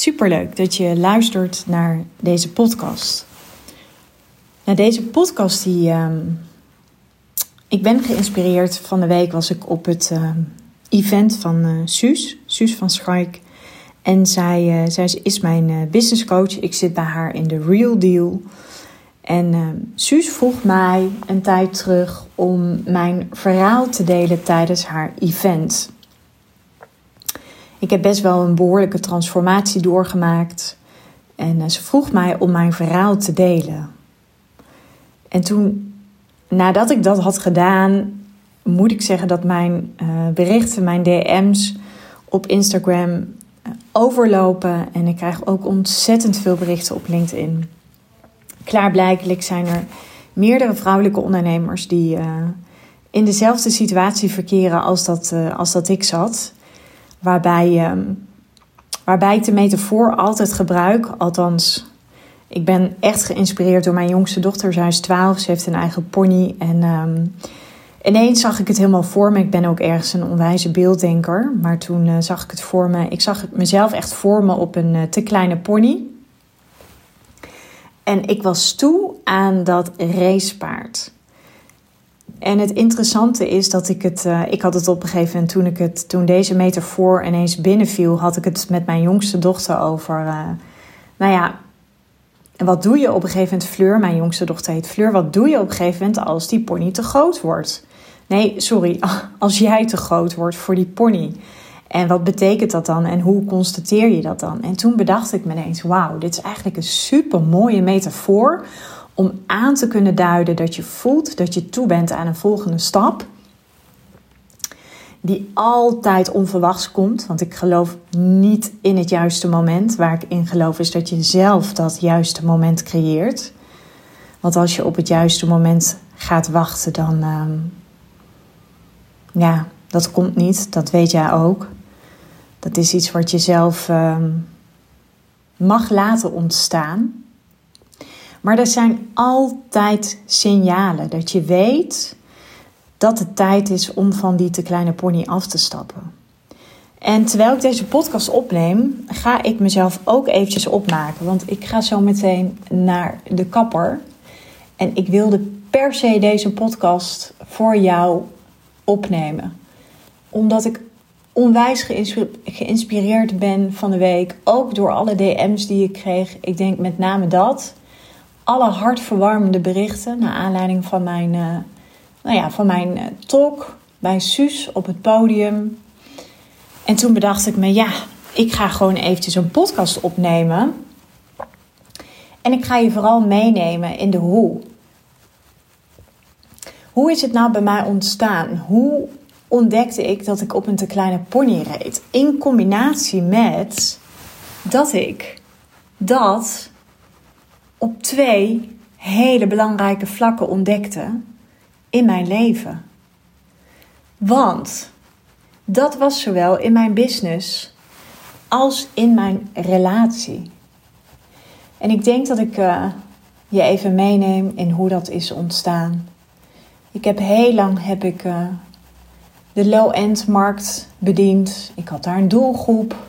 Superleuk dat je luistert naar deze podcast. Nou, deze podcast die. ehm, ik ben geïnspireerd. Van de week was ik op het ehm, event van eh, Suus, Suus van Schaik. En zij, eh, zij is mijn eh, business coach. Ik zit bij haar in de Real Deal. En ehm, Suus vroeg mij een tijd terug om mijn verhaal te delen tijdens haar event. Ik heb best wel een behoorlijke transformatie doorgemaakt. En eh, ze vroeg mij om mijn verhaal te delen. En toen, nadat ik dat had gedaan, moet ik zeggen dat mijn eh, berichten, mijn DM's op Instagram eh, overlopen. En ik krijg ook ontzettend veel berichten op LinkedIn. Klaarblijkelijk zijn er meerdere vrouwelijke ondernemers die in dezelfde situatie verkeren als dat, als dat ik zat. Waarbij, um, waarbij ik de metafoor altijd gebruik. Althans, ik ben echt geïnspireerd door mijn jongste dochter. Zij is 12, ze heeft een eigen pony. En um, ineens zag ik het helemaal voor me. Ik ben ook ergens een onwijze beelddenker. Maar toen uh, zag ik het voor me. Ik zag mezelf echt voor me op een te kleine pony. En ik was toe aan dat racepaard. En het interessante is dat ik het. Uh, ik had het op een gegeven moment toen ik het. Toen deze metafoor ineens binnenviel, had ik het met mijn jongste dochter over. Uh, nou ja. Wat doe je op een gegeven moment, Fleur? Mijn jongste dochter heet Fleur. Wat doe je op een gegeven moment als die pony te groot wordt? Nee, sorry. Als jij te groot wordt voor die pony. En wat betekent dat dan en hoe constateer je dat dan? En toen bedacht ik me ineens: wauw, dit is eigenlijk een super mooie metafoor om aan te kunnen duiden dat je voelt dat je toe bent aan een volgende stap. Die altijd onverwachts komt, want ik geloof niet in het juiste moment. Waar ik in geloof is dat je zelf dat juiste moment creëert. Want als je op het juiste moment gaat wachten, dan. Uh, ja, dat komt niet, dat weet jij ook. Dat is iets wat je zelf uh, mag laten ontstaan. Maar er zijn altijd signalen dat je weet dat het tijd is om van die te kleine pony af te stappen. En terwijl ik deze podcast opneem, ga ik mezelf ook eventjes opmaken. Want ik ga zo meteen naar de kapper. En ik wilde per se deze podcast voor jou opnemen. Omdat ik onwijs geïnspireerd ben van de week. Ook door alle DM's die ik kreeg. Ik denk met name dat. Alle hartverwarmende berichten naar aanleiding van mijn, uh, nou ja, van mijn uh, talk bij Suus op het podium. En toen bedacht ik me, ja, ik ga gewoon eventjes een podcast opnemen. En ik ga je vooral meenemen in de hoe. Hoe is het nou bij mij ontstaan? Hoe ontdekte ik dat ik op een te kleine pony reed. In combinatie met dat ik dat op twee hele belangrijke vlakken ontdekte in mijn leven. Want dat was zowel in mijn business als in mijn relatie. En ik denk dat ik uh, je even meeneem in hoe dat is ontstaan. Ik heb heel lang heb ik uh, de low-end markt bediend. Ik had daar een doelgroep.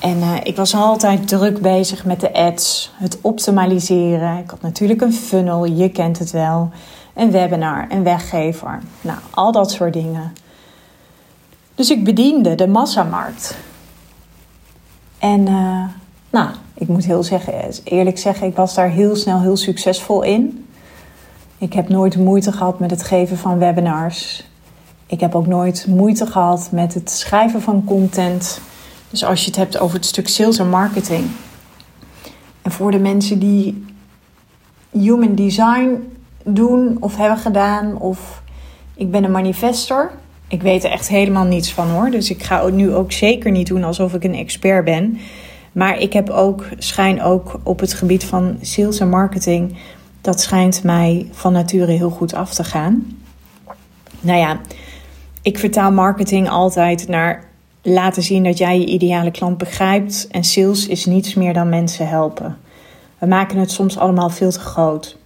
En uh, ik was altijd druk bezig met de ads, het optimaliseren. Ik had natuurlijk een funnel, je kent het wel. Een webinar, een weggever. Nou, al dat soort dingen. Dus ik bediende de massamarkt. En uh, nou, ik moet heel zeggen, eerlijk zeggen, ik was daar heel snel heel succesvol in. Ik heb nooit moeite gehad met het geven van webinars. Ik heb ook nooit moeite gehad met het schrijven van content. Dus als je het hebt over het stuk sales en marketing. En voor de mensen die human design doen of hebben gedaan, of ik ben een manifester. Ik weet er echt helemaal niets van hoor. Dus ik ga nu ook zeker niet doen alsof ik een expert ben. Maar ik heb ook, schijn ook op het gebied van sales en marketing. Dat schijnt mij van nature heel goed af te gaan. Nou ja, ik vertaal marketing altijd naar laten zien dat jij je ideale klant begrijpt. En sales is niets meer dan mensen helpen. We maken het soms allemaal veel te groot.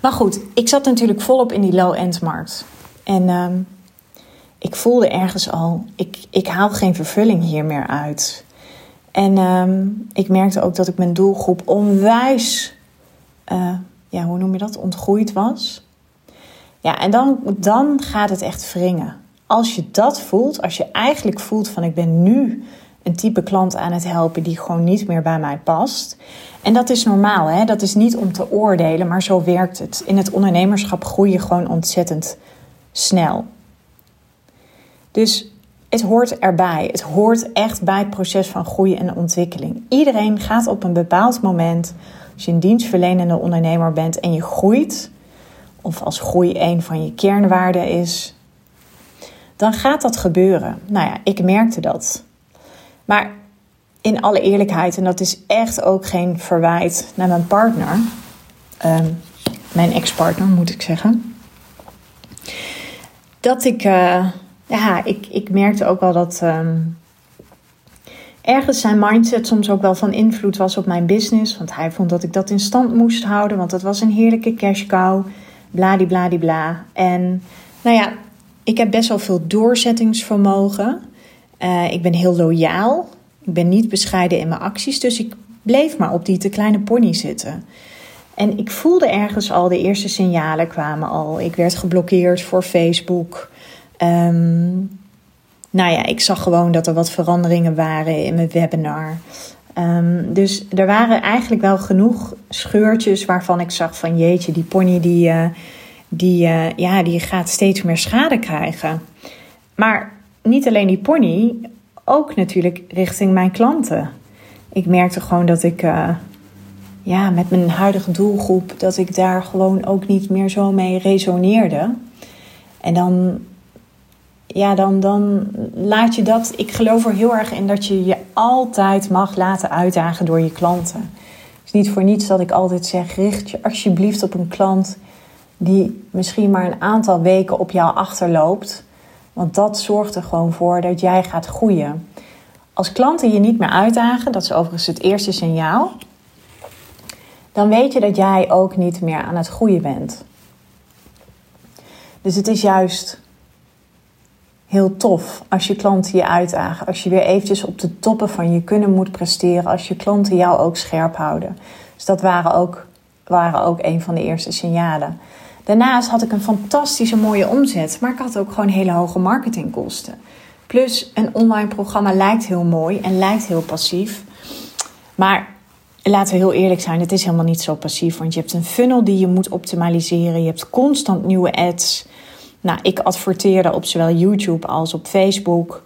Maar goed, ik zat natuurlijk volop in die low-end markt. En uh, ik voelde ergens al, ik, ik haal geen vervulling hier meer uit. En ehm, ik merkte ook dat ik mijn doelgroep onwijs, uh, ja, hoe noem je dat, ontgroeid was. Ja, en dan, dan gaat het echt wringen. Als je dat voelt, als je eigenlijk voelt van ik ben nu een type klant aan het helpen die gewoon niet meer bij mij past. En dat is normaal, hè? dat is niet om te oordelen, maar zo werkt het. In het ondernemerschap groei je gewoon ontzettend snel. Dus het hoort erbij. Het hoort echt bij het proces van groei en ontwikkeling. Iedereen gaat op een bepaald moment, als je een dienstverlenende ondernemer bent en je groeit, of als groei een van je kernwaarden is, dan gaat dat gebeuren. Nou ja, ik merkte dat. Maar in alle eerlijkheid, en dat is echt ook geen verwijt naar mijn partner, ehm, mijn ex-partner moet ik zeggen, dat ik, uh, ja, ik, ik merkte ook wel dat um, ergens zijn mindset soms ook wel van invloed was op mijn business. Want hij vond dat ik dat in stand moest houden, want dat was een heerlijke cash cow, bladibladibla. En nou ja, ik heb best wel veel doorzettingsvermogen. Uh, ik ben heel loyaal. Ik ben niet bescheiden in mijn acties. Dus ik bleef maar op die te kleine pony zitten. En ik voelde ergens al, de eerste signalen kwamen al. Ik werd geblokkeerd voor Facebook. Um, nou ja, ik zag gewoon dat er wat veranderingen waren in mijn webinar. Um, dus er waren eigenlijk wel genoeg scheurtjes waarvan ik zag van jeetje, die pony die, uh, die, uh, ja, die gaat steeds meer schade krijgen. Maar niet alleen die pony, ook natuurlijk richting mijn klanten. Ik merkte gewoon dat ik uh, ja, met mijn huidige doelgroep, dat ik daar gewoon ook niet meer zo mee resoneerde. En dan, ja, dan, dan laat je dat. Ik geloof er heel erg in dat je je altijd mag laten uitdagen door je klanten. Het is niet voor niets dat ik altijd zeg: richt je alsjeblieft op een klant die misschien maar een aantal weken op jou achterloopt. Want dat zorgt er gewoon voor dat jij gaat groeien. Als klanten je niet meer uitdagen, dat is overigens het eerste signaal, dan weet je dat jij ook niet meer aan het groeien bent. Dus het is juist heel tof als je klanten je uitdagen. Als je weer eventjes op de toppen van je kunnen moet presteren. Als je klanten jou ook scherp houden. Dus dat waren ook, waren ook een van de eerste signalen. Daarnaast had ik een fantastische mooie omzet, maar ik had ook gewoon hele hoge marketingkosten. Plus een online programma lijkt heel mooi en lijkt heel passief. Maar laten we heel eerlijk zijn, het is helemaal niet zo passief. Want je hebt een funnel die je moet optimaliseren. Je hebt constant nieuwe ads. Nou, ik adverteerde op zowel YouTube als op Facebook.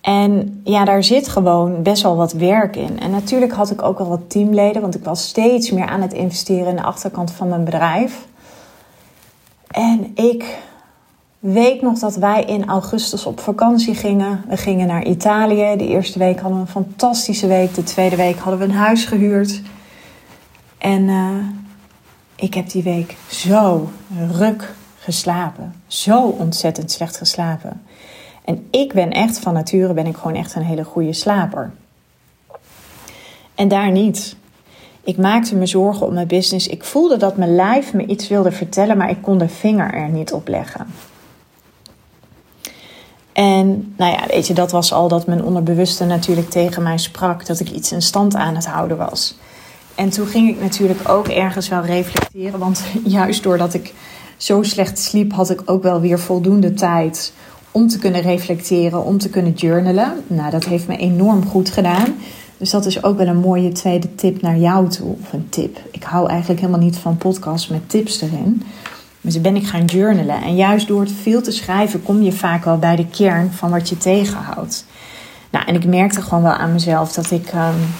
En ja, daar zit gewoon best wel wat werk in. En natuurlijk had ik ook al wat teamleden, want ik was steeds meer aan het investeren in de achterkant van mijn bedrijf. En ik weet nog dat wij in augustus op vakantie gingen. We gingen naar Italië. De eerste week hadden we een fantastische week. De tweede week hadden we een huis gehuurd. En uh, ik heb die week zo ruk geslapen. Zo ontzettend slecht geslapen. En ik ben echt van nature ben ik gewoon echt een hele goede slaper. En daar niet. Ik maakte me zorgen om mijn business. Ik voelde dat mijn lijf me iets wilde vertellen, maar ik kon de vinger er niet op leggen. En nou ja, weet je, dat was al dat mijn onderbewuste natuurlijk tegen mij sprak dat ik iets in stand aan het houden was. En toen ging ik natuurlijk ook ergens wel reflecteren, want juist doordat ik zo slecht sliep, had ik ook wel weer voldoende tijd om te kunnen reflecteren, om te kunnen journalen. Nou, dat heeft me enorm goed gedaan. Dus dat is ook wel een mooie tweede tip naar jou toe. Of een tip. Ik hou eigenlijk helemaal niet van podcasts met tips erin. Dus ben ik gaan journalen. En juist door het veel te schrijven kom je vaak wel bij de kern van wat je tegenhoudt. Nou, en ik merkte gewoon wel aan mezelf dat ik, um,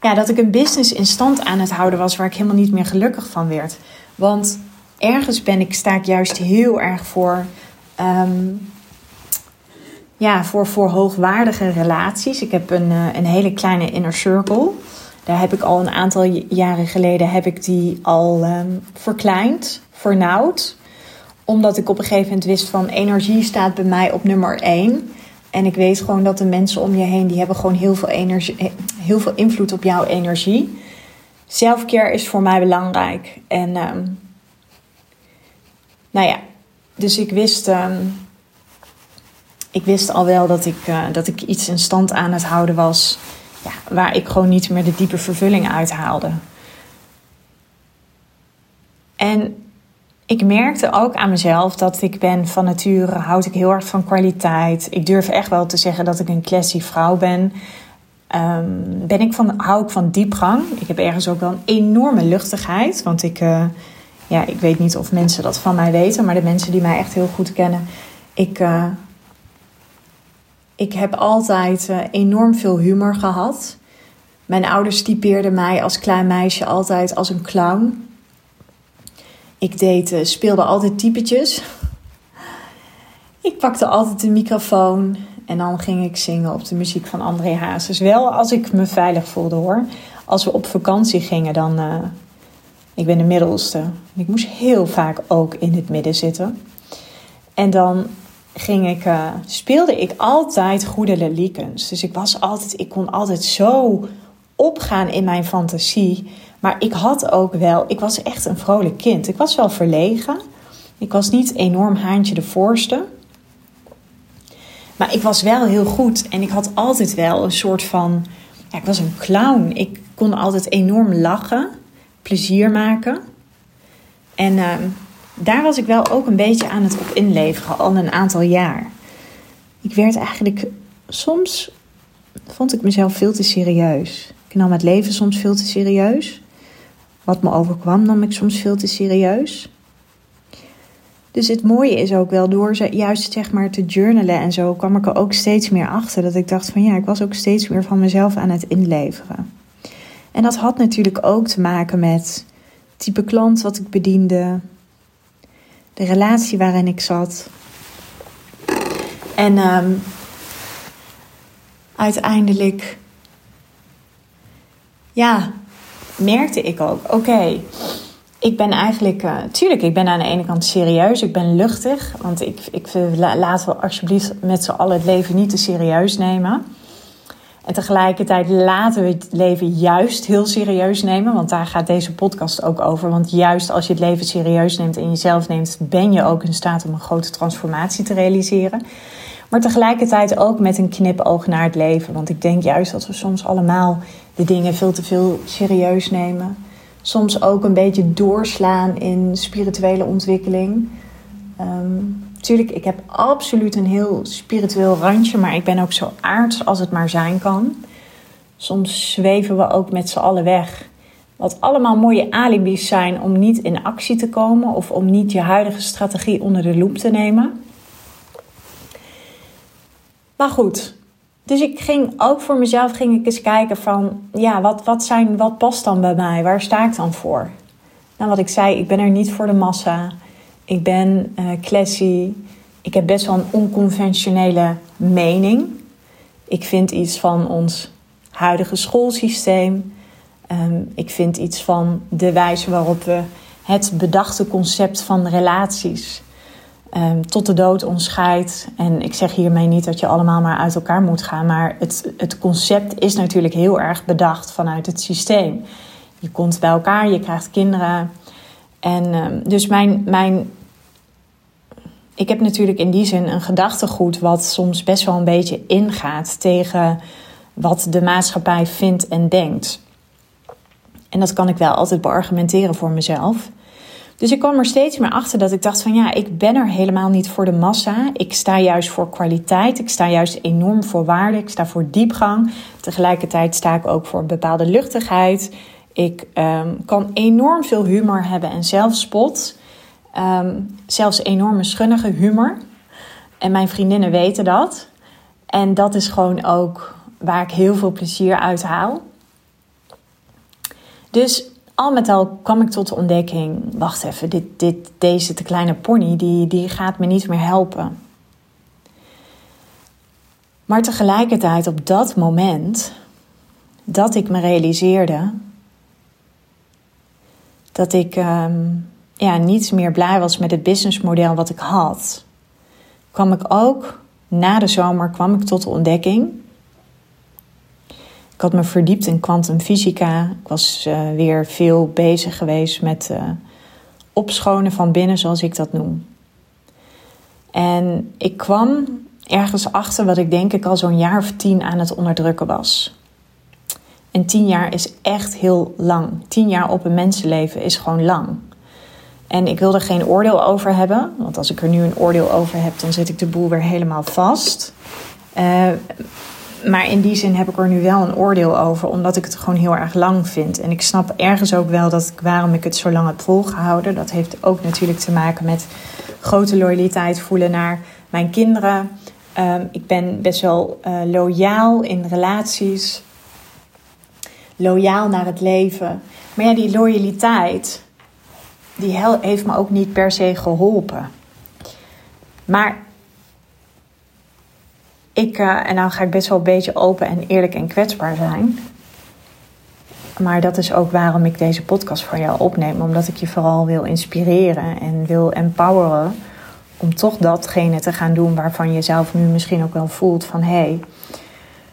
ja, dat ik een business in stand aan het houden was waar ik helemaal niet meer gelukkig van werd. Want ergens ben ik, sta ik juist heel erg voor, um, ja, voor, voor hoogwaardige relaties. Ik heb een, uh, een hele kleine inner circle. Daar heb ik al een aantal jaren geleden heb ik die al um, verkleind, vernauwd. Omdat ik op een gegeven moment wist van energie staat bij mij op nummer 1. En ik weet gewoon dat de mensen om je heen, die hebben gewoon heel veel, energie, heel veel invloed op jouw energie. Zelfcare is voor mij belangrijk. En um, nou ja, dus ik wist um, ik wist al wel dat ik, uh, dat ik iets in stand aan het houden was. Ja, waar ik gewoon niet meer de diepe vervulling uithaalde. En ik merkte ook aan mezelf dat ik ben van nature, houd ik heel erg van kwaliteit. Ik durf echt wel te zeggen dat ik een classy vrouw ben. Um, ben ik van, hou ik van diepgang. Ik heb ergens ook wel een enorme luchtigheid. Want ik, uh, ja, ik weet niet of mensen dat van mij weten, maar de mensen die mij echt heel goed kennen. Ik, uh, ik heb altijd uh, enorm veel humor gehad. Mijn ouders typeerden mij als klein meisje altijd als een clown. Ik deed, speelde altijd typetjes. Ik pakte altijd de microfoon en dan ging ik zingen op de muziek van André Hazes. Wel als ik me veilig voelde hoor. Als we op vakantie gingen, dan. Uh, ik ben de middelste. Ik moest heel vaak ook in het midden zitten. En dan ging ik, uh, speelde ik altijd goede leliekens. Dus ik was altijd, ik kon altijd zo opgaan in mijn fantasie. Maar ik had ook wel, ik was echt een vrolijk kind. Ik was wel verlegen. Ik was niet enorm haantje de voorste. Maar ik was wel heel goed en ik had altijd wel een soort van. Ja, ik was een clown. Ik kon altijd enorm lachen, plezier maken. En uh, daar was ik wel ook een beetje aan het op inleveren, al een aantal jaar. Ik werd eigenlijk soms. vond ik mezelf veel te serieus. Ik nam het leven soms veel te serieus. Wat me overkwam nam ik soms veel te serieus. Dus het mooie is ook wel, door juist zeg maar te journalen en zo, kwam ik er ook steeds meer achter. Dat ik dacht van ja, ik was ook steeds meer van mezelf aan het inleveren. En dat had natuurlijk ook te maken met type klant wat ik bediende, de relatie waarin ik zat. En um, uiteindelijk, ja, merkte ik ook, oké, ik ben eigenlijk, uh, tuurlijk, ik ben aan de ene kant serieus, ik ben luchtig. Want ik, ik laten we alsjeblieft met z'n allen het leven niet te serieus nemen. En tegelijkertijd laten we het leven juist heel serieus nemen. Want daar gaat deze podcast ook over. Want juist als je het leven serieus neemt en jezelf neemt, ben je ook in staat om een grote transformatie te realiseren. Maar tegelijkertijd ook met een knipoog naar het leven. Want ik denk juist dat we soms allemaal de dingen veel te veel serieus nemen soms ook een beetje doorslaan in spirituele ontwikkeling. Um, tuurlijk, ik heb absoluut een heel spiritueel randje, maar ik ben ook zo aards als het maar zijn kan. Soms zweven we ook met z'n allen weg. Wat allemaal mooie alibis zijn om niet in actie te komen of om niet je huidige strategie onder de loep te nemen. Maar goed, dus ik ging ook voor mezelf ging ik eens kijken van, ja, wat, wat, zijn, wat past dan bij mij? Waar sta ik dan voor? Nou, wat ik zei, ik ben er niet voor de massa. Ik ben uh, classy. Ik heb best wel een onconventionele mening. Ik vind iets van ons huidige schoolsysteem. Um, ik vind iets van de wijze waarop we het bedachte concept van relaties um, tot de dood ons scheidt. En ik zeg hiermee niet dat je allemaal maar uit elkaar moet gaan, maar het, het concept is natuurlijk heel erg bedacht vanuit het systeem. Je komt bij elkaar, je krijgt kinderen. En um, dus mijn, mijn. Ik heb natuurlijk in die zin een gedachtegoed wat soms best wel een beetje ingaat tegen wat de maatschappij vindt en denkt. En dat kan ik wel altijd beargumenteren voor mezelf. Dus ik kwam er steeds meer achter dat ik dacht van ja, ik ben er helemaal niet voor de massa. Ik sta juist voor kwaliteit. Ik sta juist enorm voor waarde. Ik sta voor diepgang. Tegelijkertijd sta ik ook voor een bepaalde luchtigheid. Ik um, kan enorm veel humor hebben en zelfspot. Um, zelfs enorme schunnige humor. En mijn vriendinnen weten dat. En dat is gewoon ook waar ik heel veel plezier uit haal. Dus al met al kwam ik tot de ontdekking: wacht even, dit, dit, deze te kleine pony die, die gaat me niet meer helpen. Maar tegelijkertijd op dat moment dat ik me realiseerde dat ik um, ja, niet meer blij was met het businessmodel wat ik had, kwam ik ook na de zomer kwam ik tot de ontdekking ik had me verdiept in kwantumfysica. Ik was uh, weer veel bezig geweest met uh, opschonen van binnen, zoals ik dat noem. En ik kwam ergens achter wat ik denk ik al zo'n jaar of tien aan het onderdrukken was. En tien jaar is echt heel lang. Tien jaar op een mensenleven is gewoon lang. En ik wil er geen oordeel over hebben, want als ik er nu een oordeel over heb, dan zit ik de boel weer helemaal vast. Uh, maar in die zin heb ik er nu wel een oordeel over, omdat ik het gewoon heel erg lang vind. En ik snap ergens ook wel dat ik, waarom ik het zo lang heb volgehouden. Dat heeft ook natuurlijk te maken met grote loyaliteit voelen naar mijn kinderen. Ehm, ik ben best wel uh, loyaal in relaties, loyaal naar het leven. Maar ja, die loyaliteit, die heeft me ook niet per se geholpen. Maar ik, uh, en nou ga ik best wel een beetje open en eerlijk en kwetsbaar zijn. Maar dat is ook waarom ik deze podcast voor jou opneem. Omdat ik je vooral wil inspireren en wil empoweren. Om toch datgene te gaan doen waarvan je zelf nu misschien ook wel voelt van... hé, hey,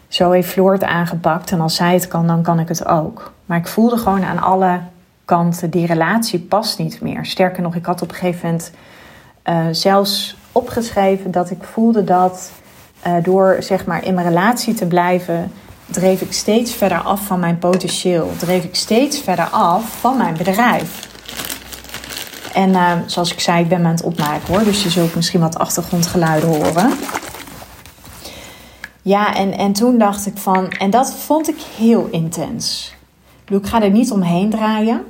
zo heeft Floor het aangepakt en als zij het kan, dan kan ik het ook. Maar ik voelde gewoon aan alle die relatie past niet meer. Sterker nog, ik had op een gegeven moment uh, zelfs opgeschreven dat ik voelde dat uh, door zeg maar in mijn relatie te blijven, dreef ik steeds verder af van mijn potentieel. Dreef ik steeds verder af van mijn bedrijf. En uh, zoals ik zei, ik ben me aan het opmaken hoor. Dus je zult misschien wat achtergrondgeluiden horen. Ja, en, en toen dacht ik van, en dat vond ik heel intens. Ik ga er niet omheen draaien.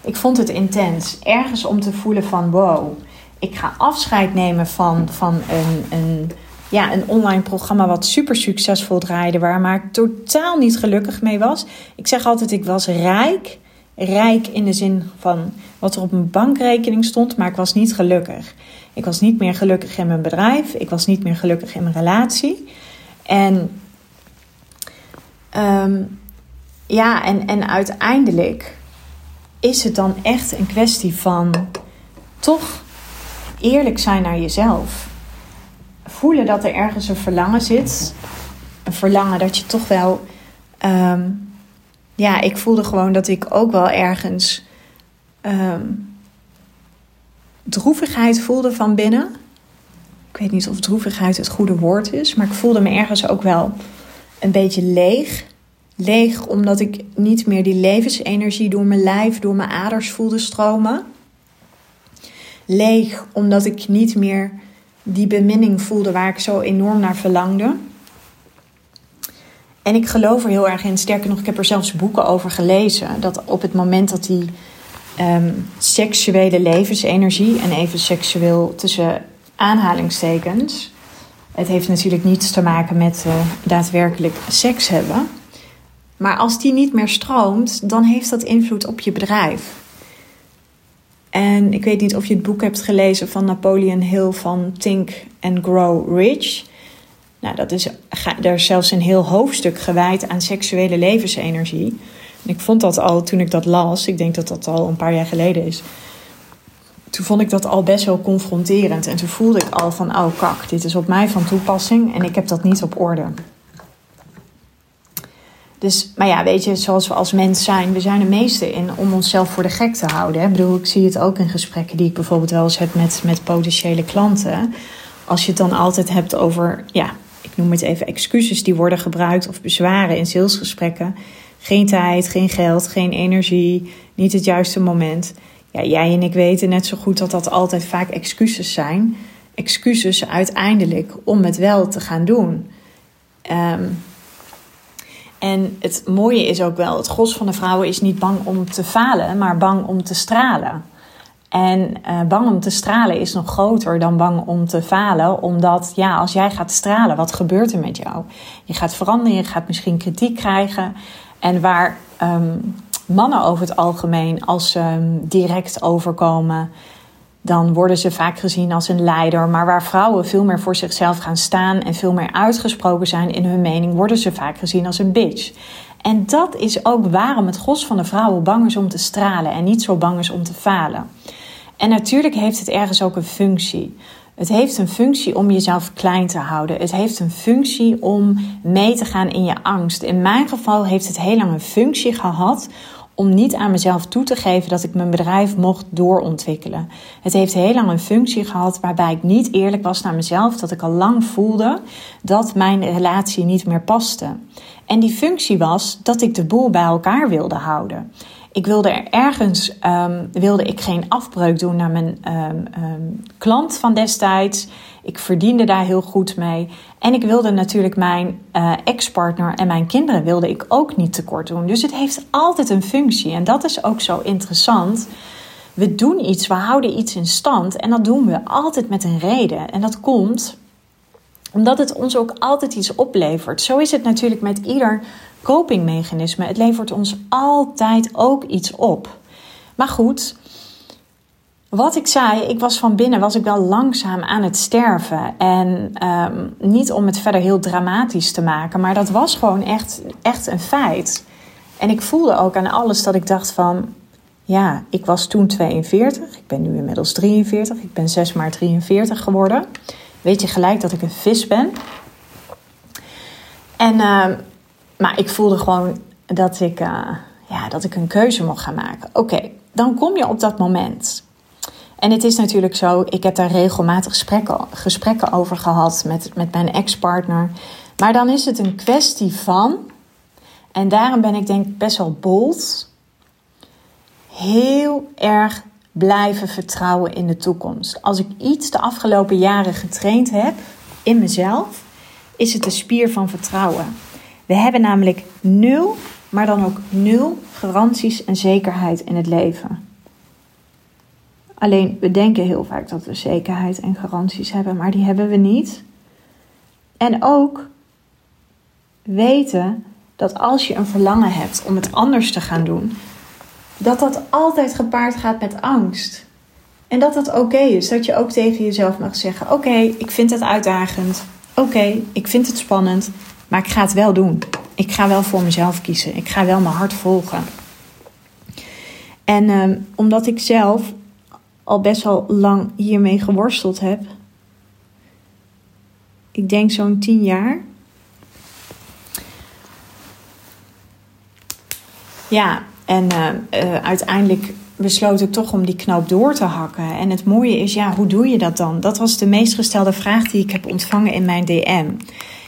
Ik vond het intens. Ergens om te voelen van, wow, ik ga afscheid nemen van, van een, een ja, een online programma wat super succesvol draaide, waar maar ik totaal niet gelukkig mee was. Ik zeg altijd, ik was rijk. Rijk in de zin van wat er op mijn bankrekening stond, maar ik was niet gelukkig. Ik was niet meer gelukkig in mijn bedrijf. Ik was niet meer gelukkig in mijn relatie. En ehm, ja, en, en uiteindelijk is het dan echt een kwestie van toch eerlijk zijn naar jezelf voelen dat er ergens een verlangen zit. Een verlangen dat je toch wel. Ehm, ja, ik voelde gewoon dat ik ook wel ergens. Um, droevigheid voelde van binnen. Ik weet niet of droevigheid het goede woord is, maar ik voelde me ergens ook wel een beetje leeg. Leeg omdat ik niet meer die levensenergie door mijn lijf, door mijn aders voelde stromen. Leeg omdat ik niet meer die beminning voelde waar ik zo enorm naar verlangde. En ik geloof er heel erg in. Sterker nog, ik heb er zelfs boeken over gelezen. Dat op het moment dat die ehm, seksuele levensenergie, en even seksueel tussen aanhalingstekens. Het heeft natuurlijk niets te maken met uh, daadwerkelijk seks hebben. Maar als die niet meer stroomt, dan heeft dat invloed op je bedrijf. En ik weet niet of je het boek hebt gelezen van Napoleon Hill van Think and Grow Rich. Nou, dat is, is zelfs een heel hoofdstuk gewijd aan seksuele levensenergie. En ik vond dat al toen ik dat las, ik denk dat dat al een paar jaar geleden is. Toen vond ik dat al best wel confronterend. En toen voelde ik al van, oh kak, dit is op mij van toepassing en ik heb dat niet op orde. Dus, maar ja, weet je, zoals we als mens zijn, we zijn er meeste in om onszelf voor de gek te houden. Hè? Ik bedoel, ik zie het ook in gesprekken die ik bijvoorbeeld wel eens heb met, met potentiële klanten. Als je het dan altijd hebt over, ja, ik noem het even excuses die worden gebruikt of bezwaren in salesgesprekken. Geen tijd, geen geld, geen energie, niet het juiste moment. Ja, jij en ik weten net zo goed dat dat altijd vaak excuses zijn. Excuses uiteindelijk om het wel te gaan doen. Um, en het mooie is ook wel, het gros van de vrouwen is niet bang om te falen, maar bang om te stralen. En uh, bang om te stralen is nog groter dan bang om te falen, omdat ja, als jij gaat stralen, wat gebeurt er met jou? Je gaat veranderen, je gaat misschien kritiek krijgen. En waar um, mannen over het algemeen, als ze um, direct overkomen, dan worden ze vaak gezien als een leider. Maar waar vrouwen veel meer voor zichzelf gaan staan en veel meer uitgesproken zijn in hun mening, worden ze vaak gezien als een bitch. En dat is ook waarom het gros van de vrouwen bang is om te stralen en niet zo bang is om te falen. En natuurlijk heeft het ergens ook een functie. Het heeft een functie om jezelf klein te houden. Het heeft een functie om mee te gaan in je angst. In mijn geval heeft het heel lang een functie gehad om niet aan mezelf toe te geven dat ik mijn bedrijf mocht doorontwikkelen. Het heeft heel lang een functie gehad waarbij ik niet eerlijk was naar mezelf, dat ik al lang voelde dat mijn relatie niet meer paste. En die functie was dat ik de boel bij elkaar wilde houden. Ik wilde er ergens um, wilde ik geen afbreuk doen naar mijn um, um, klant van destijds. Ik verdiende daar heel goed mee. En ik wilde natuurlijk mijn uh, ex-partner en mijn kinderen wilde ik ook niet tekort doen. Dus het heeft altijd een functie. En dat is ook zo interessant. We doen iets, we houden iets in stand. En dat doen we altijd met een reden. En dat komt omdat het ons ook altijd iets oplevert. Zo is het natuurlijk met ieder copingmechanisme. Het levert ons altijd ook iets op. Maar goed, wat ik zei, ik was van binnen was ik wel langzaam aan het sterven. En um, niet om het verder heel dramatisch te maken, maar dat was gewoon echt, echt een feit. En ik voelde ook aan alles dat ik dacht van, ja, ik was toen 42, ik ben nu inmiddels 43, ik ben 6 maart 43 geworden. Weet je gelijk dat ik een vis ben. En, uh, maar ik voelde gewoon dat ik, uh, ja, dat ik een keuze mocht gaan maken. Oké, dan kom je op dat moment. En het is natuurlijk zo, ik heb daar regelmatig gesprekken, gesprekken over gehad met, met mijn ex-partner. Maar dan is het een kwestie van, en daarom ben ik denk ik best wel bold, heel erg blijven vertrouwen in de toekomst. Als ik iets de afgelopen jaren getraind heb in mezelf, is het de spier van vertrouwen. We hebben namelijk nul, maar dan ook nul garanties en zekerheid in het leven. Alleen we denken heel vaak dat we zekerheid en garanties hebben, maar die hebben we niet. En ook weten dat als je een verlangen hebt om het anders te gaan doen, dat dat altijd gepaard gaat met angst. En dat dat oké is. Dat je ook tegen jezelf mag zeggen: Oké, ik vind het uitdagend. Oké, ik vind het spannend. Maar ik ga het wel doen. Ik ga wel voor mezelf kiezen. Ik ga wel mijn hart volgen. En um, omdat ik zelf al best wel lang hiermee geworsteld heb. Ik denk zo'n tien jaar. Ja, en uh, uh, uiteindelijk besloot ik toch om die knoop door te hakken. En het mooie is, ja, hoe doe je dat dan? Dat was de meest gestelde vraag die ik heb ontvangen in mijn DM.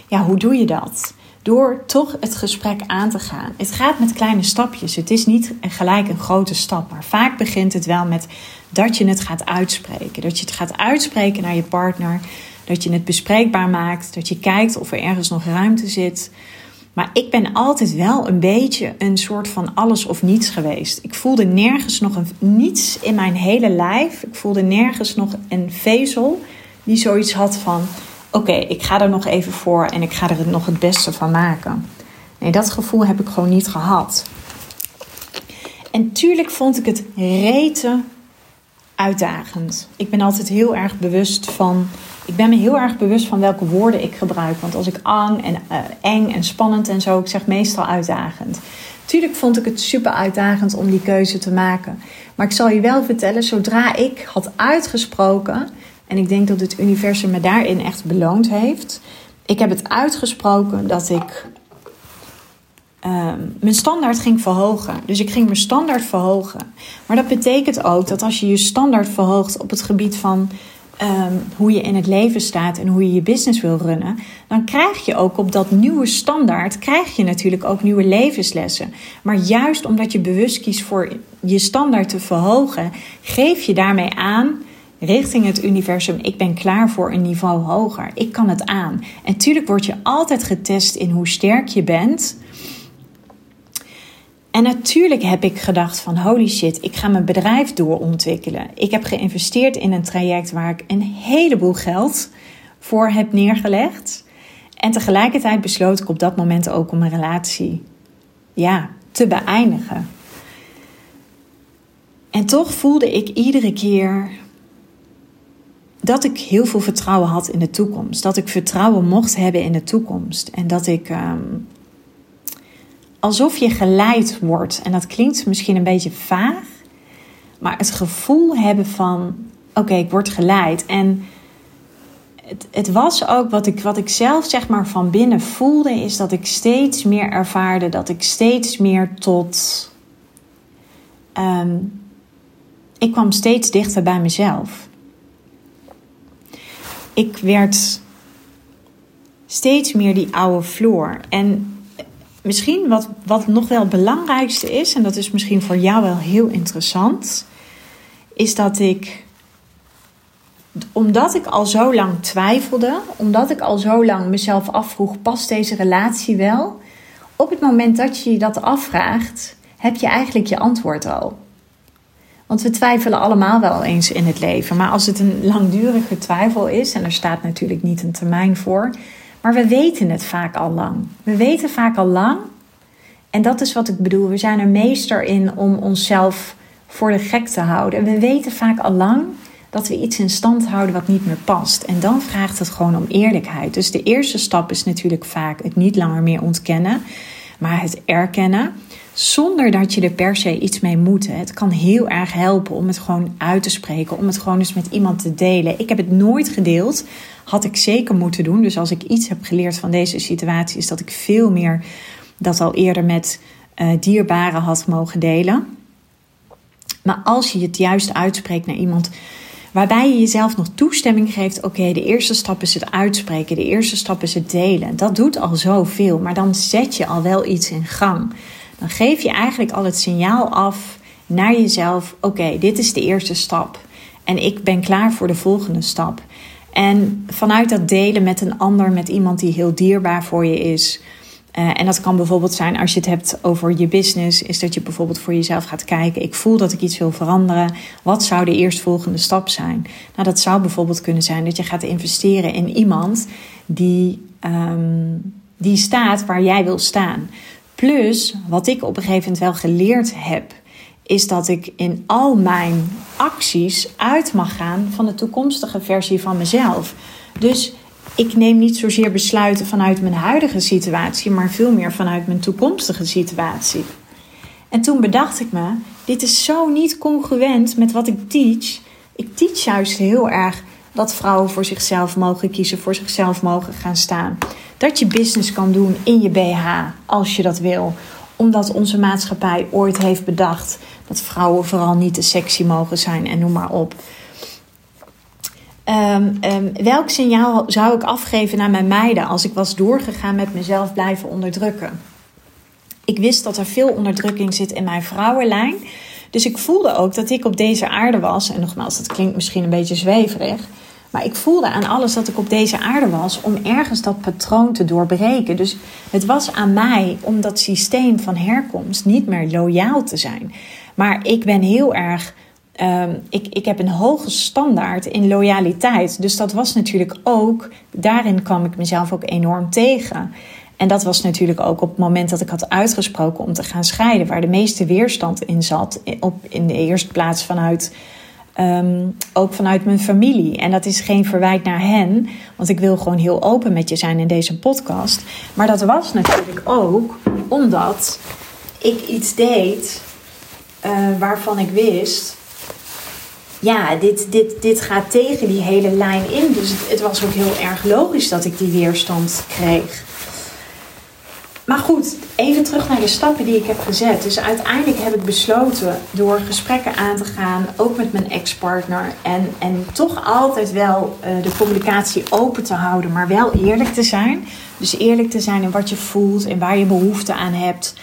Ja, hoe doe je dat? Door toch het gesprek aan te gaan. Het gaat met kleine stapjes. Het is niet gelijk een grote stap. Maar vaak begint het wel met dat je het gaat uitspreken. Dat je het gaat uitspreken naar je partner. Dat je het bespreekbaar maakt. Dat je kijkt of er ergens nog ruimte zit. Maar ik ben altijd wel een beetje een soort van alles of niets geweest. Ik voelde nergens nog een, niets in mijn hele lijf. Ik voelde nergens nog een vezel die zoiets had van: oké, ik ga er nog even voor en ik ga er nog het beste van maken. Nee, dat gevoel heb ik gewoon niet gehad. En tuurlijk vond ik het rete uitdagend. Ik ben altijd heel erg bewust van ik ben me heel erg bewust van welke woorden ik gebruik. Want als ik ang en uh, eng en spannend en zo, ik zeg meestal uitdagend. Tuurlijk vond ik het super uitdagend om die keuze te maken. Maar ik zal je wel vertellen, zodra ik had uitgesproken, en ik denk dat het universum me daarin echt beloond heeft. Ik heb het uitgesproken dat ik uh, mijn standaard ging verhogen. Dus ik ging mijn standaard verhogen. Maar dat betekent ook dat als je je standaard verhoogt op het gebied van um, hoe je in het leven staat en hoe je je business wil runnen, dan krijg je ook op dat nieuwe standaard, krijg je natuurlijk ook nieuwe levenslessen. Maar juist omdat je bewust kiest voor je standaard te verhogen, geef je daarmee aan richting het universum, ik ben klaar voor een niveau hoger. Ik kan het aan. En natuurlijk word je altijd getest in hoe sterk je bent. En natuurlijk heb ik gedacht van holy shit, ik ga mijn bedrijf doorontwikkelen. Ik heb geïnvesteerd in een traject waar ik een heleboel geld voor heb neergelegd. En tegelijkertijd besloot ik op dat moment ook om een relatie ja, te beëindigen. En toch voelde ik iedere keer dat ik heel veel vertrouwen had in de toekomst. Dat ik vertrouwen mocht hebben in de toekomst. En dat ik um, alsof je geleid wordt. En dat klinkt misschien een beetje vaag, maar het gevoel hebben van: oké, ik word geleid. En het, het, was ook wat ik, wat ik zelf zeg maar van binnen voelde, is dat ik steeds meer ervaarde dat ik steeds meer tot ehm, ik kwam steeds dichter bij mezelf. Ik werd steeds meer die oude Floor. En misschien wat, wat nog wel het belangrijkste is, en dat is misschien voor jou wel heel interessant, is dat ik, omdat ik al zo lang twijfelde, omdat ik al zo lang mezelf afvroeg, past deze relatie wel? Op het moment dat je je dat afvraagt, heb je eigenlijk je antwoord al. Want we twijfelen allemaal wel eens in het leven. Maar als het een langdurige twijfel is, en er staat natuurlijk niet een termijn voor, maar we weten het vaak al lang. We weten vaak al lang. En dat is wat ik bedoel. We zijn er meester in om onszelf voor de gek te houden. En we weten vaak al lang dat we iets in stand houden wat niet meer past. En dan vraagt het gewoon om eerlijkheid. Dus de eerste stap is natuurlijk vaak het niet langer meer ontkennen, maar het erkennen. Zonder dat je er per se iets mee moet. Het kan heel erg helpen om het gewoon uit te spreken. Om het gewoon eens met iemand te delen. Ik heb het nooit gedeeld. Had ik zeker moeten doen. Dus als ik iets heb geleerd van deze situatie, is dat ik veel meer dat al eerder met uh, dierbaren had mogen delen. Maar als je het juist uitspreekt naar iemand waarbij je jezelf nog toestemming geeft: oké, de eerste stap is het uitspreken, de eerste stap is het delen. Dat doet al zoveel, maar dan zet je al wel iets in gang dan geef je eigenlijk al het signaal af naar jezelf: oké, dit is de eerste stap. En ik ben klaar voor de volgende stap. En vanuit dat delen met een ander, met iemand die heel dierbaar voor je is. Uh, en dat kan bijvoorbeeld zijn als je het hebt over je business, is dat je bijvoorbeeld voor jezelf gaat kijken: ik voel dat ik iets wil veranderen. Wat zou de eerstvolgende stap zijn? Nou, dat zou bijvoorbeeld kunnen zijn dat je gaat investeren in iemand die, um, die staat waar jij wil staan. Plus, wat ik op een gegeven moment wel geleerd heb, is dat ik in al mijn acties uit mag gaan van de toekomstige versie van mezelf. Dus ik neem niet zozeer besluiten vanuit mijn huidige situatie, maar veel meer vanuit mijn toekomstige situatie. En toen bedacht ik me, dit is zo niet congruent met wat ik teach. Ik teach juist heel erg dat vrouwen voor zichzelf mogen kiezen, voor zichzelf mogen gaan staan. Dat je business kan doen in je BH als je dat wil. Omdat onze maatschappij ooit heeft bedacht dat vrouwen vooral niet te sexy mogen zijn en noem maar op. Um, um, welk signaal zou ik afgeven naar mijn meiden als ik was doorgegaan met mezelf blijven onderdrukken? Ik wist dat er veel onderdrukking zit in mijn vrouwenlijn. Dus ik voelde ook dat ik op deze aarde was. En nogmaals, dat klinkt misschien een beetje zweverig. Maar ik voelde aan alles dat ik op deze aarde was om ergens dat patroon te doorbreken. Dus het was aan mij om dat systeem van herkomst niet meer loyaal te zijn. Maar ik ben heel erg. Um, ik, ik heb een hoge standaard in loyaliteit. Dus dat was natuurlijk ook. Daarin kwam ik mezelf ook enorm tegen. En dat was natuurlijk ook op het moment dat ik had uitgesproken om te gaan scheiden, waar de meeste weerstand in zat. Op, in de eerste plaats vanuit Ehm, ook vanuit mijn familie. En dat is geen verwijt naar hen, want ik wil gewoon heel open met je zijn in deze podcast. Maar dat was natuurlijk ook omdat ik iets deed uh, waarvan ik wist. Ja, dit, dit, dit gaat tegen die hele lijn in. Dus het was ook heel erg logisch dat ik die weerstand kreeg. Maar goed, even terug naar de stappen die ik heb gezet. Dus uiteindelijk heb ik besloten door gesprekken aan te gaan, ook met mijn ex-partner. En, en toch altijd wel uh, de communicatie open te houden, maar wel eerlijk te zijn. Dus eerlijk te zijn in wat je voelt en waar je behoefte aan hebt.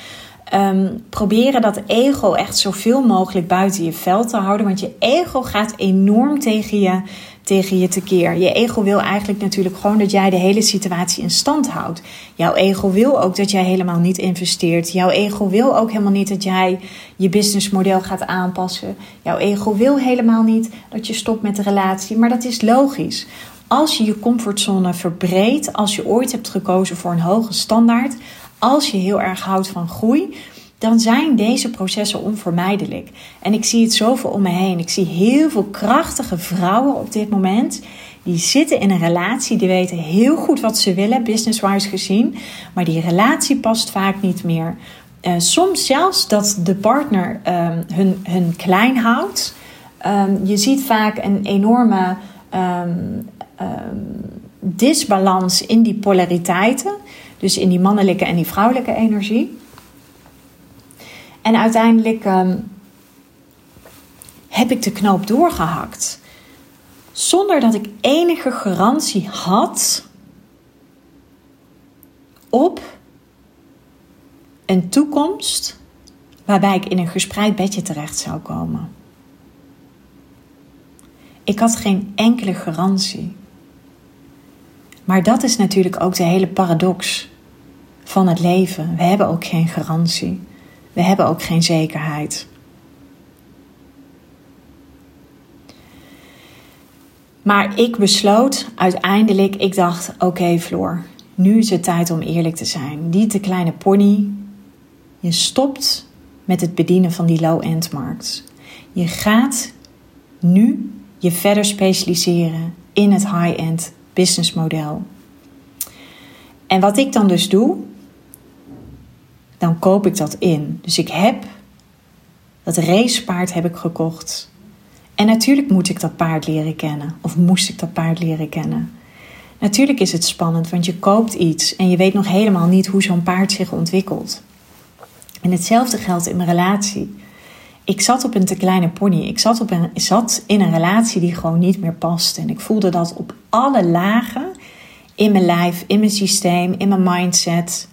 Um, proberen dat ego echt zoveel mogelijk buiten je veld te houden. Want je ego gaat enorm tegen je tegen je tekeer. Je ego wil eigenlijk natuurlijk gewoon dat jij de hele situatie in stand houdt. Jouw ego wil ook dat jij helemaal niet investeert. Jouw ego wil ook helemaal niet dat jij je businessmodel gaat aanpassen. Jouw ego wil helemaal niet dat je stopt met de relatie. Maar dat is logisch. Als je je comfortzone verbreedt, als je ooit hebt gekozen voor een hoge standaard, als je heel erg houdt van groei, dan zijn deze processen onvermijdelijk. En ik zie het zoveel om me heen. Ik zie heel veel krachtige vrouwen op dit moment. Die zitten in een relatie, die weten heel goed wat ze willen, business-wise gezien. Maar die relatie past vaak niet meer. Uh, soms zelfs dat de partner um, hun, hun klein houdt. Um, je ziet vaak een enorme um, disbalans in die polariteiten. Dus in die mannelijke en die vrouwelijke energie. En uiteindelijk um, heb ik de knoop doorgehakt. Zonder dat ik enige garantie had op een toekomst waarbij ik in een gespreid bedje terecht zou komen. Ik had geen enkele garantie. Maar dat is natuurlijk ook de hele paradox van het leven. We hebben ook geen garantie. We hebben ook geen zekerheid. Maar ik besloot uiteindelijk, ik dacht: oké, Floor, nu is het tijd om eerlijk te zijn. Die te kleine pony, je stopt met het bedienen van die low-end markt. Je gaat nu je verder specialiseren in het high-end businessmodel. En wat ik dan dus doe, dan koop ik dat in. Dus ik heb dat racepaard heb ik gekocht. En natuurlijk moet ik dat paard leren kennen. Of moest ik dat paard leren kennen. Natuurlijk is het spannend, want je koopt iets en je weet nog helemaal niet hoe zo'n paard zich ontwikkelt. En hetzelfde geldt in mijn relatie. Ik zat op een te kleine pony. Ik zat, op een, zat in een relatie die gewoon niet meer paste. En ik voelde dat op alle lagen in mijn lijf, in mijn systeem, in mijn mindset.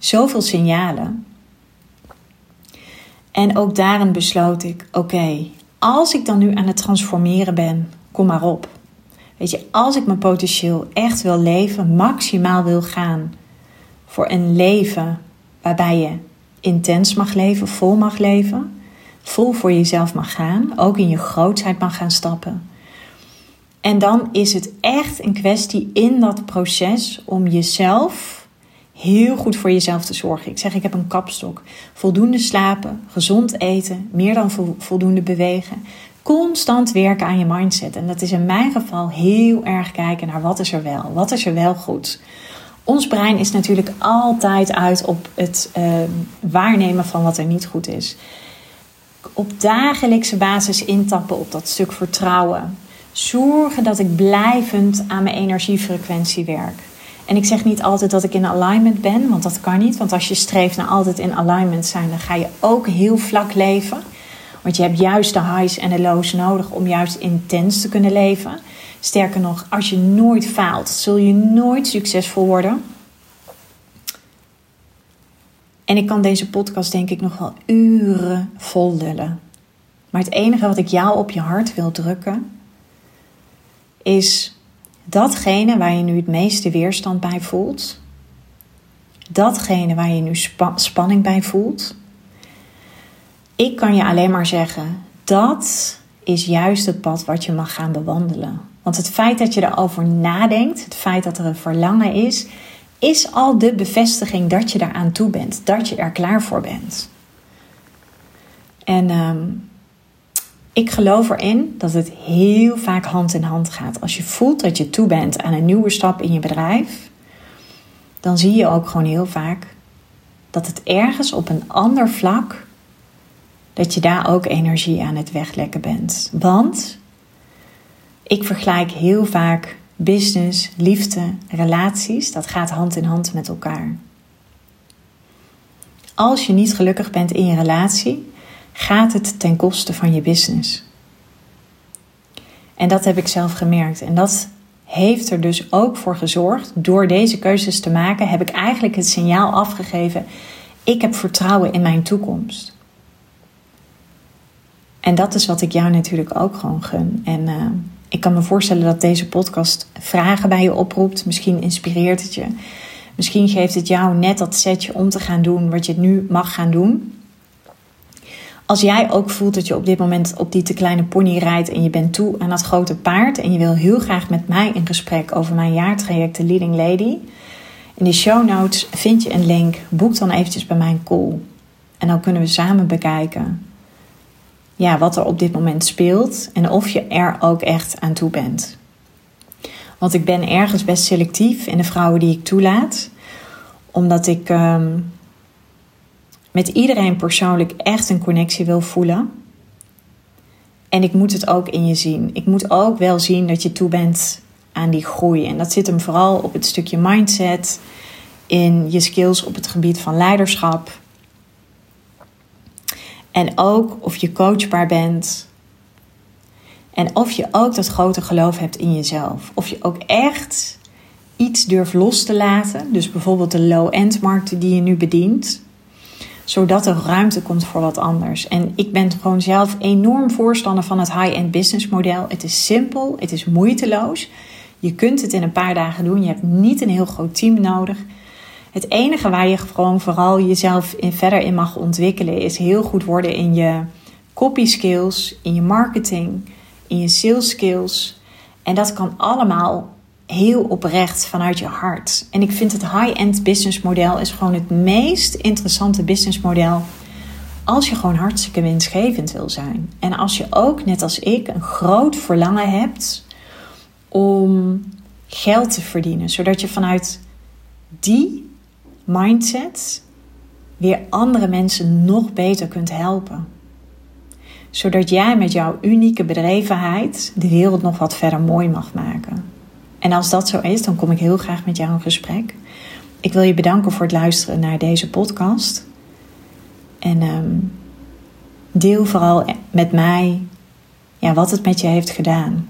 Zoveel signalen. En ook daarin besloot ik: oké, als ik dan nu aan het transformeren ben, kom maar op. Weet je, als ik mijn potentieel echt wil leven, maximaal wil gaan voor een leven waarbij je intens mag leven, vol mag leven, vol voor jezelf mag gaan, ook in je grootheid mag gaan stappen. En dan is het echt een kwestie in dat proces om jezelf heel goed voor jezelf te zorgen. Ik zeg, ik heb een kapstok. Voldoende slapen, gezond eten, meer dan voldoende bewegen. Constant werken aan je mindset. En dat is in mijn geval heel erg kijken naar wat is er wel, wat is er wel goed. Ons brein is natuurlijk altijd uit op het uh, waarnemen van wat er niet goed is. Op dagelijkse basis intappen op dat stuk vertrouwen. Zorgen dat ik blijvend aan mijn energiefrequentie werk. En ik zeg niet altijd dat ik in alignment ben, want dat kan niet. Want als je streeft naar altijd in alignment zijn, dan ga je ook heel vlak leven. Want je hebt juist de highs en de lows nodig om juist intens te kunnen leven. Sterker nog, als je nooit faalt, zul je nooit succesvol worden. En ik kan deze podcast denk ik nog wel uren vol lullen. Maar het enige wat ik jou op je hart wil drukken, is datgene waar je nu het meeste weerstand bij voelt. Datgene waar je nu spanning bij voelt. Ik kan je alleen maar zeggen, dat is juist het pad wat je mag gaan bewandelen. Want het feit dat je erover nadenkt, het feit dat er een verlangen is, is al de bevestiging dat je daaraan toe bent, dat je er klaar voor bent. En ehm, ik geloof erin dat het heel vaak hand in hand gaat. Als je voelt dat je toe bent aan een nieuwe stap in je bedrijf, dan zie je ook gewoon heel vaak dat het ergens op een ander vlak, dat je daar ook energie aan het weglekken bent. Want ik vergelijk heel vaak business, liefde, relaties, dat gaat hand in hand met elkaar. Als je niet gelukkig bent in je relatie, gaat het ten koste van je business. En dat heb ik zelf gemerkt. En dat heeft er dus ook voor gezorgd, door deze keuzes te maken, heb ik eigenlijk het signaal afgegeven: ik heb vertrouwen in mijn toekomst. En dat is wat ik jou natuurlijk ook gewoon gun. En uh, ik kan me voorstellen dat deze podcast vragen bij je oproept. Misschien inspireert het je. Misschien geeft het jou net dat setje om te gaan doen wat je nu mag gaan doen. Als jij ook voelt dat je op dit moment op die te kleine pony rijdt en je bent toe aan dat grote paard en je wil heel graag met mij in gesprek over mijn jaartraject de Leading Lady. In de show notes vind je een link. Boek dan eventjes bij mijn call. En dan kunnen we samen bekijken ja, wat er op dit moment speelt en of je er ook echt aan toe bent. Want ik ben ergens best selectief in de vrouwen die ik toelaat, omdat ik ehm, met iedereen persoonlijk echt een connectie wil voelen. En ik moet het ook in je zien. Ik moet ook wel zien dat je toe bent aan die groei. En dat zit hem vooral op het stukje mindset, in je skills op het gebied van leiderschap, en ook of je coachbaar bent En of je ook dat grote geloof hebt in jezelf. Of je ook echt iets durft los te laten. Dus bijvoorbeeld de low-end markten die je nu bedient. Zodat er ruimte komt voor wat anders. En ik ben gewoon zelf enorm voorstander van het high-end business model. Het is simpel, het is moeiteloos. Je kunt het in een paar dagen doen. Je hebt niet een heel groot team nodig. Het enige waar je gewoon vooral jezelf in verder in mag ontwikkelen is heel goed worden in je copy skills, in je marketing, in je sales skills. En dat kan allemaal heel oprecht vanuit je hart. En ik vind het high-end business model is gewoon het meest interessante business model als je gewoon hartstikke winstgevend wil zijn. En als je ook, net als ik, een groot verlangen hebt om geld te verdienen, zodat je vanuit die mindset weer andere mensen nog beter kunt helpen. Zodat jij met jouw unieke bedrevenheid de wereld nog wat verder mooi mag maken. En als dat zo is, dan kom ik heel graag met jou in gesprek. Ik wil je bedanken voor het luisteren naar deze podcast. En um, deel vooral met mij ja, wat het met je heeft gedaan.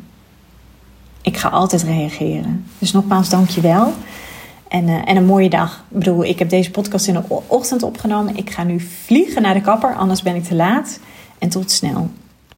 Ik ga altijd reageren. Dus nogmaals, dank je wel. En, uh, en een mooie dag. Ik bedoel, ik heb deze podcast in de ochtend opgenomen. Ik ga nu vliegen naar de kapper, anders ben ik te laat. En tot snel.